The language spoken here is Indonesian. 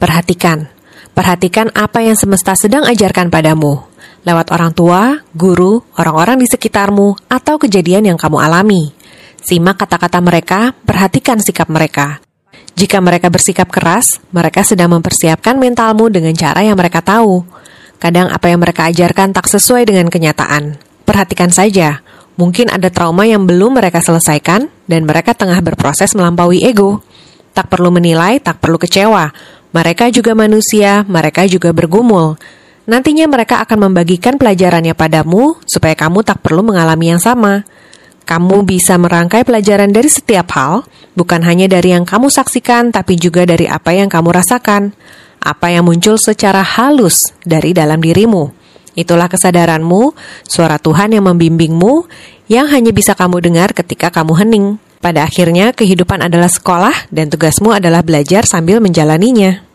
Perhatikan, perhatikan apa yang semesta sedang ajarkan padamu lewat orang tua, guru, orang-orang di sekitarmu, atau kejadian yang kamu alami. Simak kata-kata mereka, perhatikan sikap mereka. Jika mereka bersikap keras, mereka sedang mempersiapkan mentalmu dengan cara yang mereka tahu. Kadang apa yang mereka ajarkan tak sesuai dengan kenyataan. Perhatikan saja, mungkin ada trauma yang belum mereka selesaikan dan mereka tengah berproses melampaui ego. Tak perlu menilai, tak perlu kecewa. Mereka juga manusia, mereka juga bergumul. Nantinya mereka akan membagikan pelajarannya padamu supaya kamu tak perlu mengalami yang sama. Kamu bisa merangkai pelajaran dari setiap hal, bukan hanya dari yang kamu saksikan, tapi juga dari apa yang kamu rasakan, apa yang muncul secara halus dari dalam dirimu. Itulah kesadaranmu, suara Tuhan yang membimbingmu, yang hanya bisa kamu dengar ketika kamu hening. Pada akhirnya, kehidupan adalah sekolah, dan tugasmu adalah belajar sambil menjalaninya.